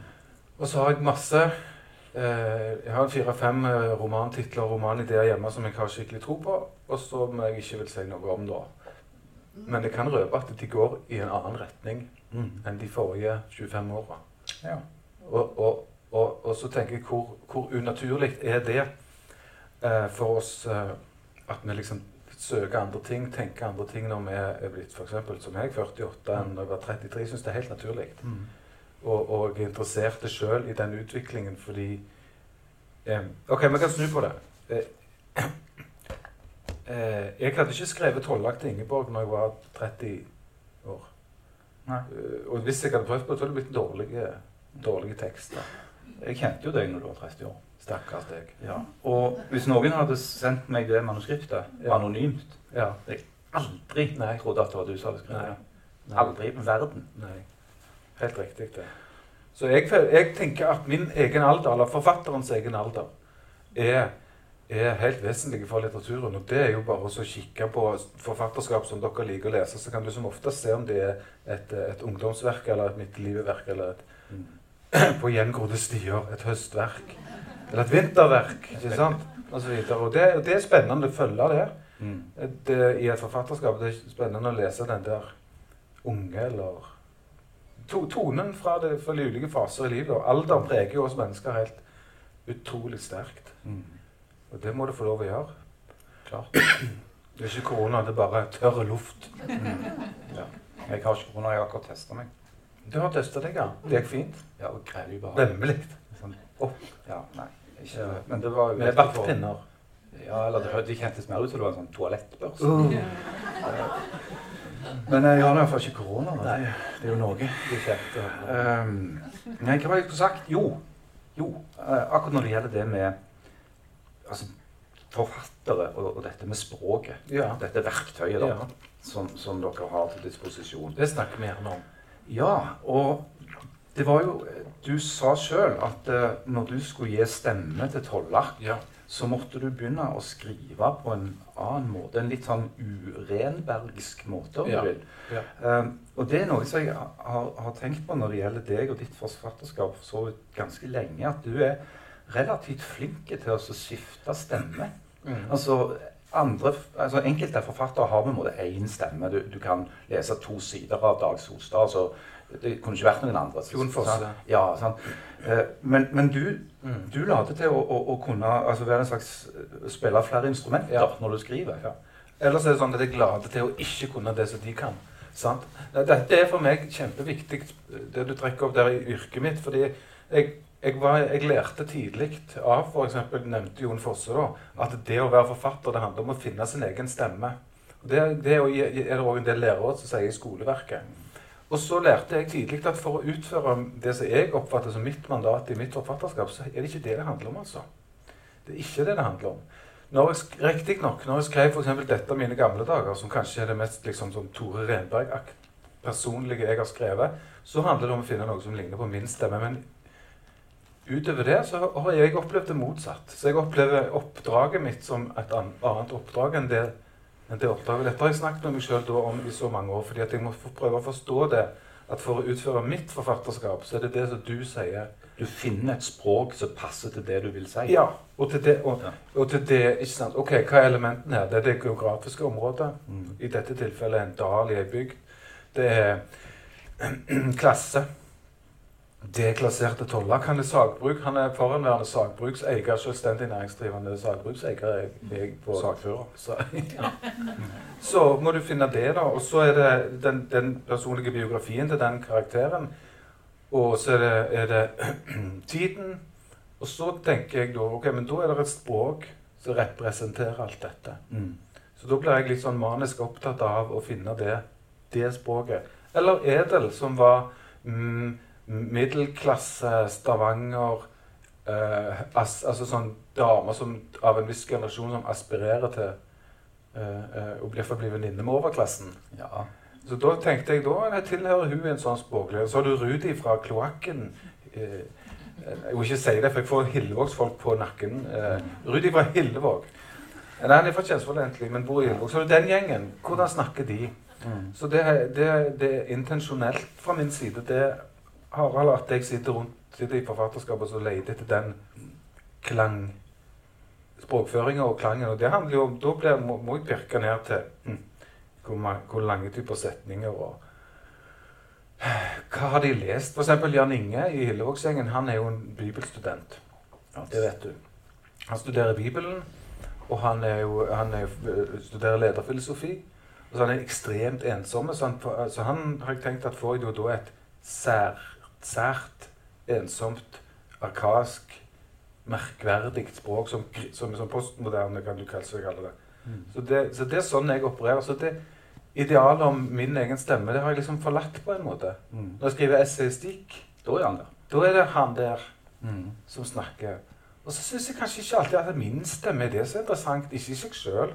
A: Og så har jeg masse eh, Jeg har fire-fem romantitler og romanideer hjemme som jeg har skikkelig tro på, og som jeg ikke vil si noe om nå. Men jeg kan røpe at de går i en annen retning
C: Mm.
A: enn de forrige 25 åra.
C: Ja.
A: Og, og, og, og så tenker jeg hvor, hvor unaturlig er det eh, for oss eh, at vi liksom søker andre ting, tenker andre ting når vi er blitt f.eks. som jeg, 48, enn da jeg var 33. Jeg syns det er helt naturlig.
C: Mm.
A: Og, og jeg er interessert sjøl i den utviklingen fordi eh, OK, vi kan snu på det. Eh, jeg hadde ikke skrevet 'Tollak til Ingeborg' når jeg var 30 år.
C: Nei.
A: Eh, og hvis jeg hadde prøvd på det, så hadde det blitt dårlige, dårlige tekster.
C: Jeg kjente jo deg når du var 30 år.
A: Stakkars deg.
C: Ja. Og hvis noen hadde sendt meg det manuskriptet
A: Ja.
C: anonymt
A: Ja.
C: Aldri
A: Nei.
C: trodde at det var du som hadde skrevet det. Aldri i verden.
A: Nei. Helt riktig, det. Så jeg, jeg tenker at min egen alder, eller forfatterens egen alder, er, er helt vesentlige for litteraturen. Og det er jo bare å kikke på forfatterskap som dere liker å lese, så kan du som oftest se om det er et, et ungdomsverk eller et midtliveverk eller et
C: Mm.
A: på gjengrodde stier, et høstverk. Eller et vinterverk, ikke sant? Og, så videre. og det, og det er spennende å følge det.
C: Mm.
A: det, i et forfatterskap. Det er spennende å lese den der unge eller to, Tonen fra, det, fra de ulike faser i livet. Og Alderen preger jo oss mennesker helt utrolig sterkt.
C: Mm.
A: Og det må du få lov å gjøre.
C: Klart.
A: Det er ikke korona, det er bare tørr luft.
C: Mm. Ja. Jeg har ikke korona, jeg har akkurat testa meg.
A: Du har testa deg, ja. Det gikk fint.
C: Ja, og krever bare
A: Vemmelig.
C: sånn,
A: Oh.
C: Ja, nei. Ikke,
A: Ja.
C: Men det var jo
A: Med bartpinner.
C: Ja, eller det, det kjentes mer ut som det var en sånn toalettbørse.
A: Uh,
C: Men jeg har i hvert fall ikke korona.
A: Nei.
C: Det, er jo noe.
A: det er høre.
C: Um, nei, hva var det jeg skulle sagt? Jo, jo eh, akkurat når det gjelder det med altså, forfattere og, og dette med språket.
A: Ja.
C: Dette verktøyet da,
A: Ja.
C: som, som dere har til disposisjon.
A: Det snakker vi gjerne om.
C: Ja, og det var jo Du sa sjøl at uh, når du skulle gi stemme til Tollak,
A: Ja.
C: så måtte du begynne å skrive på en annen måte. En litt sånn urenbergsk måte, om
A: Ja.
C: du vil. Um, og det er noe som jeg har, har tenkt på når det gjelder deg og ditt forfatterskap så ganske lenge. At du er relativt flinke til å skifte stemme.
A: Mm.
C: Altså, andre, altså Enkelte forfattere har på en måte én stemme. Du, du kan lese to sider av Dag Solstad. så Det kunne ikke vært noen andre.
A: Så.
C: Sant? Ja, sant? Eh, Men, men du,
A: Mm.
C: du la det til å, å, å kunne altså være en slags spille flere instrumenter
A: Ja.
C: når du skriver.
A: Ja. Ellers er det sånn at jeg later til å ikke kunne det som de kan. Sant? Dette er for meg kjempeviktig, det du trekker opp der i yrket mitt. fordi jeg, jeg, var, jeg lærte tidlig av f.eks. Jon Fosse da, at det å være forfatter det handler om å finne sin egen stemme. Det, det er det òg en del lærere som sier i skoleverket. Og så lærte jeg tidlig at for å utføre det som jeg oppfatter som mitt mandat i mitt forfatterskap, så er det ikke det det handler om. altså. Det er ikke det det handler om. Når jeg, når jeg skrev f.eks. dette mine gamle dager, som kanskje er det mest liksom, som Tore Renberg-personlige jeg har skrevet, så handler det om å finne noe som ligner på min stemme. Men utover det så har jeg opplevd det motsatt. Så jeg opplever oppdraget mitt som et annet oppdrag enn det, enn det oppdraget. Dette har jeg snakket med meg sjøl om i så mange år, fordi at jeg må prøve å forstå det. At for å utføre mitt forfatterskap, så er det det som du sier.
C: Du finner et språk som passer til det du vil si.
A: Ja, og til det, og,
C: Ja.
A: og til det ikke sant? Ok, hva er elementene her? Det er det geografiske området.
C: Mm.
A: I dette tilfellet en dal i ei bygd. Det er klasse. Deklasserte tollak. Han er sagbruk, han er forhenværende sagbrukseier, selvstendig næringsdrivende sagbrukseier. er
C: Sagfører.
A: Så, ja. så må du finne det, da. Og så er det den, den personlige biografien til den karakteren. Og så er det, er det tiden. Og så tenker jeg da ok, men da er det et språk som representerer alt dette.
C: Mm.
A: Så da blir jeg litt sånn manisk opptatt av å finne det, det språket. Eller Edel, som var mm, middelklasse Stavanger eh, as, Altså sånn damer som, av en viss generasjon som aspirerer til eh, eh, å bli, bli venninne med overklassen.
C: Ja.
A: Så da tenkte jeg da jeg tilhører hun en sånn språklig. Så har du Rudi fra Kloakken. Eh, jeg må ikke si det, for jeg får Hillevågsfolk på nakken. Eh, Rudi fra Hillevåg. Nei, han er fra Kjensvoll egentlig, men bor i Hillevåg. Så den gjengen, hvordan snakker de?
C: Mm.
A: Så det, det, det er intensjonelt fra min side. Det har at jeg sitter rundt sitter i forfatterskapet og leter etter den klang språkføringa og klangen. Og det handler jo om Da blir, må, må jeg pirke ned til mm, hvor, mange, hvor lange typer setninger og Hva har de lest? Eksempel Jan Inge i Hillevågsgjengen. Han er jo en bibelstudent. Det vet du. Han studerer Bibelen, og han, er jo, han er, jo- studerer lederfilosofi. Og så er han ekstremt ensom. Så han, så han har jeg tenkt at får jeg jo da et sær, sært, ensomt, arkaisk, merkverdig språk som, som, som postmoderne, kan du kalle det.
C: Mm.
A: Så det, så det er sånn jeg opererer. Så det idealet om min egen stemme det har jeg liksom forlatt på en måte.
C: Mm.
A: Når jeg skriver essaystikk,
C: Da er han der.
A: da er det han der
C: Mm.
A: som snakker. Og så syns jeg kanskje ikke alltid at min stemme er det så interessant, ikke i seg sjøl.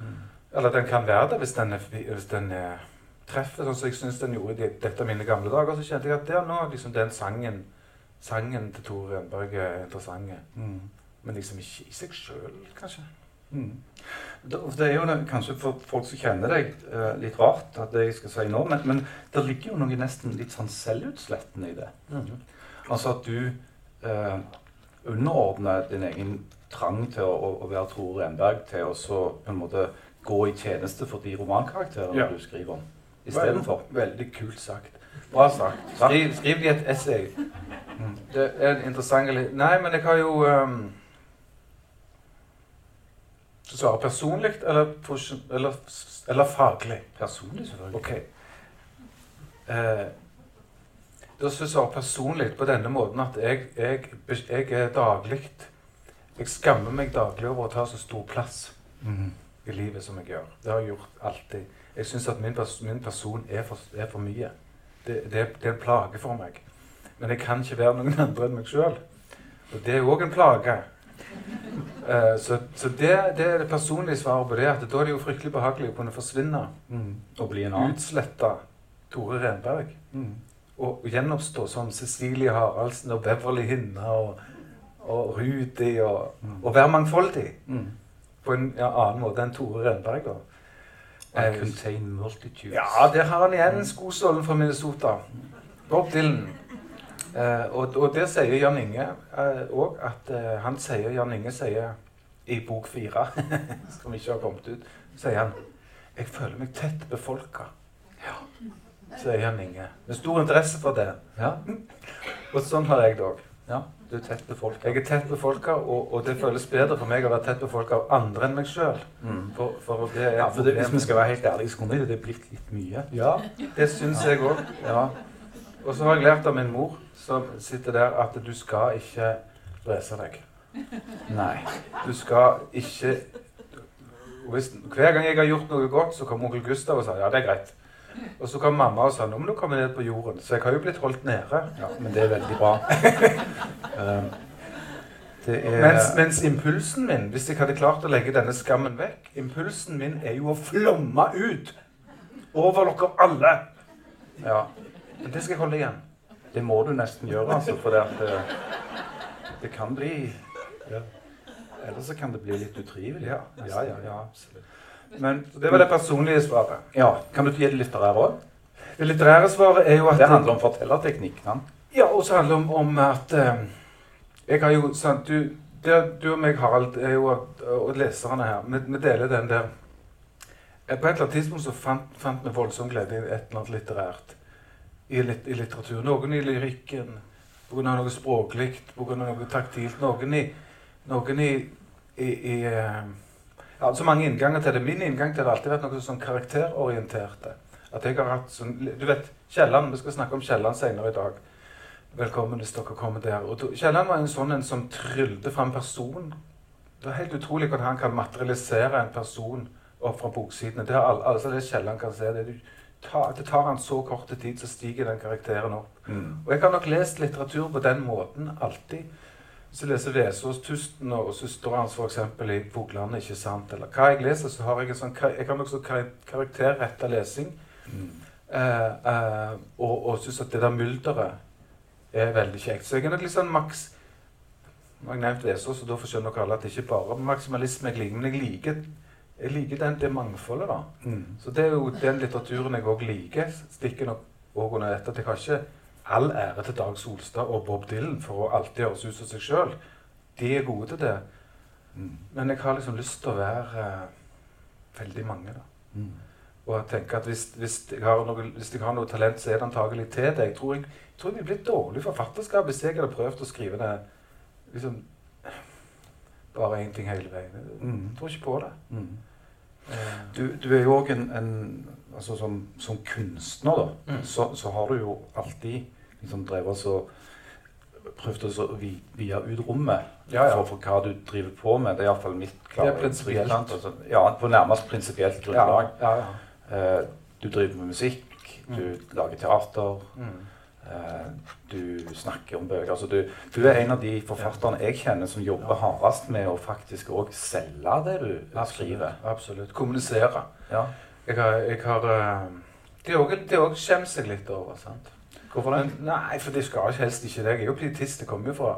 C: Mm.
A: Eller den kan være det hvis den, er, hvis den er, treffer, sånn som jeg syns den gjorde i dette mine gamle dager. Så kjente jeg at der nå liksom den sangen sangen til Tore Renberg er interessant.
C: Mm.
A: Men liksom ikke i seg sjøl, kanskje.
C: Mm. Det, er jo noe, kanskje for folk som kjenner deg, eh, litt rart at det jeg skal si nå, men, men det ligger jo noe nesten litt sånn selvutslettende i det. Altså at du eh, underordner din egen trang til å, å være Tore Renberg til å så på en måte gå i tjeneste for de romankarakterene
A: Ja.
C: du skriver om, istedenfor.
A: Veldig kult sagt. Bra sagt. Skriv, skriv i et essay. Det er en interessant Nei, men jeg har jo um, svare personlig eller, eller, eller faglig?
C: Personlig, selvfølgelig.
A: Ok. Eh, da skal jeg svare personlig på denne måten at jeg, jeg, jeg er daglig Jeg skammer meg daglig over å ta så stor plass
C: Mm.
A: i livet som jeg gjør. Det har jeg gjort alltid. Jeg syns at min, pers min person er for, er for mye. Det, det, det er en plage for meg. Men jeg kan ikke være noen andre enn meg sjøl. Og det er òg en plage. Uh, så så det, det er det personlige svaret på det. At da er det jo fryktelig behagelig å kunne forsvinne.
C: Mm. og bli en annen.
A: Utslette Tore Renberg.
C: Mm.
A: Og gjenoppstå som Cecilie Haraldsen og Beverly Hinna og, og Rudi. Og, og være mangfoldig
C: Mm.
A: på en ja, annen måte enn Tore Renberg. da.
C: I
A: Eh,
C: contain multitudes.
A: Ja, der har han igjen skosålen fra Minnesota. Bob Dylan. Eh, og, og der sier Jan Inge òg at eh, han sier, Jan Inge sier i bok fire, som ikke har kommet ut, sier han Jeg føler meg tett befolka. Ja, sier Jan Inge. Med stor interesse for det.
C: Ja.
A: Og sånn har jeg det òg.
C: Ja. Du er tett befolket.
A: Jeg er tett befolka, og, og det føles bedre for meg å være tett befolka av andre enn meg sjøl.
C: Mm.
A: For, for det er
C: Ja, for det, hvis vi skal være helt ærlige, så kunne det blitt litt mye.
A: Ja, det syns jeg òg. Ja. Og så har jeg lært av min mor, som sitter der, at du skal ikke brese deg.
C: Nei.
A: Du skal ikke hvis, Hver gang jeg har gjort noe godt, så kommer onkel Gustav og sier ja, det er greit. Og så kom mamma og sa nå må du komme ned på jorden. Så jeg har jo blitt holdt nede.
C: Ja, men det er veldig bra. Det er
A: Mens, mens impulsen min, hvis jeg hadde klart å legge denne skammen vekk Impulsen min er jo å flomme ut over dere alle. Ja. Men det skal jeg holde igjen.
C: Det må du nesten gjøre, altså, for det, at, eh, det kan bli
A: Ja.
C: Ellers så kan det bli litt utrivelig.
A: Ja, ja, ja, ja absolutt. Men det var det personlige svaret.
C: Ja, Kan du gi det litterære òg?
A: Det litterære svaret er jo at
C: Det handler om fortellerteknikk. sant?
A: Ja, og så handler det om, om at eh, Jeg har jo sant, du, det, du og meg, Harald, er jo, og leserne her, vi, vi deler den der På et eller annet tidspunkt så fant, fant vi voldsom glede i et eller annet litterært. I, litt, I litteratur. Noen i lyrikken, pga. noe språklig, pga. noe taktilt. Noen i, noen i, i, i eh, ja, så mange innganger til det. Min inngang til det har alltid vært noe sånn karakterorienterte. At jeg har hatt sånn, Du vet, Kielland, Vi skal snakke om Kielland senere i dag. Velkommen hvis dere kommer der. Og Kielland var en sånn en som tryllte fram person. Det er helt utrolig hvordan han kan materialisere en person opp fra boksidene. Det er altså det Kielland kan se. Det, tar, det tar han så kort tid, så stiger den karakteren opp. Mm. Og jeg har nok lest litteratur på den måten alltid. Hvis jeg leser Vesaas 'Tusten' og søstera hans f.eks. i 'Fuglene', ikke sant? Eller hva jeg leser, så har jeg en sånn Jeg kan nokså karakterrette lesing. Mm. Eh, eh, og og syns at det der mylderet er veldig kjekt. Så jeg er nok litt sånn maks Nå har jeg nevnt Vesaas, og da skjønner dere alle at det ikke bare er maksimalisme jeg liker. Men jeg liker, jeg liker den, det mangfoldet, da. Mm. Så det er jo den litteraturen jeg òg liker. Stikker nok òg under dette at jeg har ikke all ære til Dag Solstad og Bob Dylan for å alltid høres ut som seg sjøl. De er gode til det. Mm. Men jeg har liksom lyst til å være uh, veldig mange, da. Mm. Og jeg tenker at hvis, hvis, jeg noe, hvis, jeg har noe talent, så er det antagelig til det. Jeg tror jeg, jeg tror jeg ville blitt dårlig forfatterskap hvis jeg hadde prøvd å skrive det liksom, bare én ting hele veien. Jeg mm. tror ikke på det. Mm.
C: Uh, du, du, er jo òg en, en altså som, som, kunstner, da, mm. så, så, har du jo alltid liksom oss og prøvd å vie ut rommet ja, ja. For, for, hva du driver på med. Det er iallfall mitt klare
A: inntrykk. Altså,
C: ja, på nærmest prinsipielt grunnlag. Ja, uh, du driver med musikk, du mm. lager teater. Mm. Uh, du snakker om bøker. Altså, du, du, er en av de forfatterne jeg kjenner som jobber hardest med å faktisk òg selge det du
A: absolutt,
C: skriver.
A: Absolutt. Kommunisere. Jeg har, jeg har uh, Det òg skjemmer seg litt over. sant?
C: Hvorfor det?
A: Men, nei, for det skal helst ikke det. Jeg er jo pietist. Jeg kommer jo fra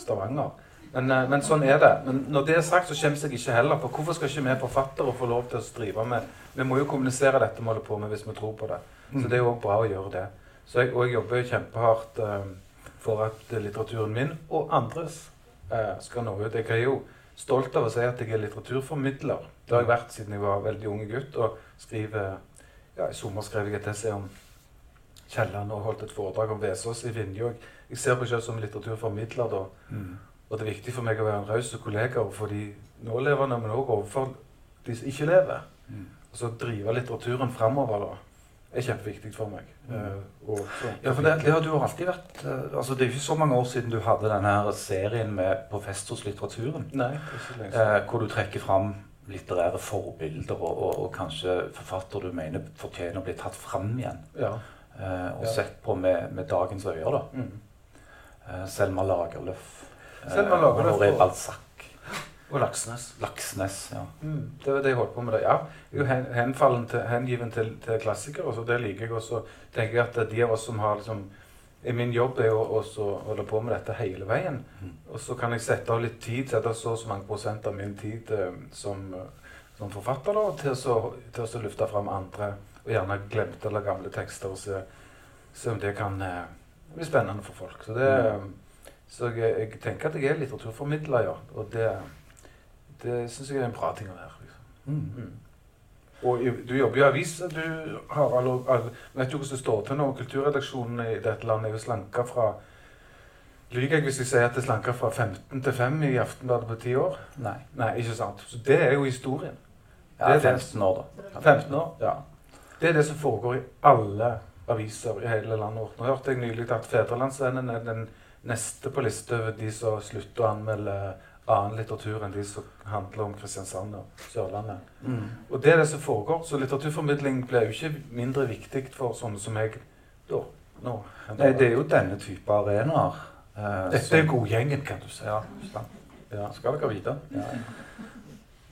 A: Stavanger. Men, uh, men, sånn er det. Men når det er sagt, så skjemmes jeg ikke heller. For hvorfor skal ikke vi forfattere få lov til å drive med Vi må jo kommunisere dette vi på med, hvis vi tror på det. Så det er jo bra å gjøre det. Så jeg, og jeg jobber kjempehardt uh, for at litteraturen min og andres uh, skal nå ut. Jeg er jo stolt av å si at jeg er litteraturformidler. Det har jeg vært siden jeg var veldig ung gutt. og skriver, ja, I sommer skrev jeg et essay om Kielland og holdt et foredrag om Vesaas i Vinje. Jeg ser på meg selv som litteraturformidler. da. Mm. Og det er viktig for meg å være en raus kollega overfor de nålevende, men òg overfor de som ikke lever. Mm. Og så drive litteraturen framover. da er kjempeviktig for meg. Mm.
C: Uh, ja, for det, det, har du alltid vært uh, altså Det er ikke så mange år siden du hadde denne serien med professorslitteraturen.
A: Nei,
C: uh, hvor du trekker fram litterære forbilder og, og, og, kanskje forfatter du mener fortjener å bli tatt fram igjen.
A: Ja.
C: Og ja. sett på med, med dagens øyne. da. Mm. Selma Lagerlöf.
A: Selma Lagerlöf
C: og Balzac.
A: Og Laksnes.
C: Laksnes, ja.
A: Mm, det var det jeg holdt på med. Det. Ja, Jeg er henfallen til, hengiven til, til klassikere, så det liker jeg også. tenker jeg at de av oss som har liksom Min jobb er å holde på med dette hele veien. Mm. Og så kan jeg sette av litt tid, sette av så og så mange prosent av min tid eh, som, som, forfatter da, til, så, til å lufte fram andre, og gjerne glemte eller gamle tekster, og se, se om det kan eh, bli spennende for folk. Så, det, så jeg, jeg, tenker at jeg er litteraturformidler, ja. Og det det syns jeg er en bra ting å være. Liksom. Mm. Mm. Og du jobber jo i avis. Du har alle, alle, vet jo hvordan det står til nå. Kulturredaksjonen i dette landet er jo slanka fra Lyver jeg hvis jeg sier at det er slanka fra 15 til 5 i Aftenbladet på 10 år?
C: Nei.
A: Nei, ikke sant. Så det er jo historien.
C: Ja, det er 15 år, da.
A: 15 år, ja. Det er det som foregår i alle aviser i hele landet vårt. Nå hørte jeg nylig at Fedrelandsvennen er den neste på lista over de som slutter å anmelde annen litteratur enn de som handler om Kristiansand og Sørlandet. Mm. Og det er det som foregår. Så litteraturformidling blir jo ikke mindre viktig for sånne som meg da.
C: Nå. Nei, det er jo denne type arenaer.
A: Eh, Dette som, er godgjengen, kan du si.
C: Ja, ja. skal dere vite. Ja.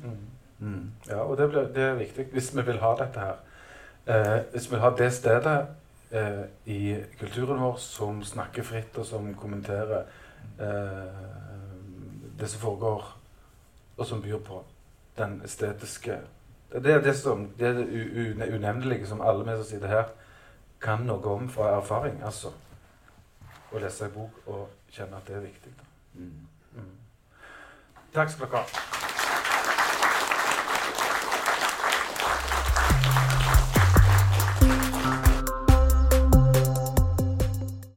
A: Mm. Mm. ja og det, ble, det, er viktig hvis vi vil ha dette her. Eh, hvis vi vil ha det stedet eh, i kulturen vår som snakker fritt, og som kommenterer eh, det som foregår, og som byr på den estetiske Det er det, som, det, er det unevnelige som alle vi som sitter her, kan noe om fra erfaring. altså. Å lese en bok og kjenne at det er viktig. Mm. Mm. Takk skal dere ha.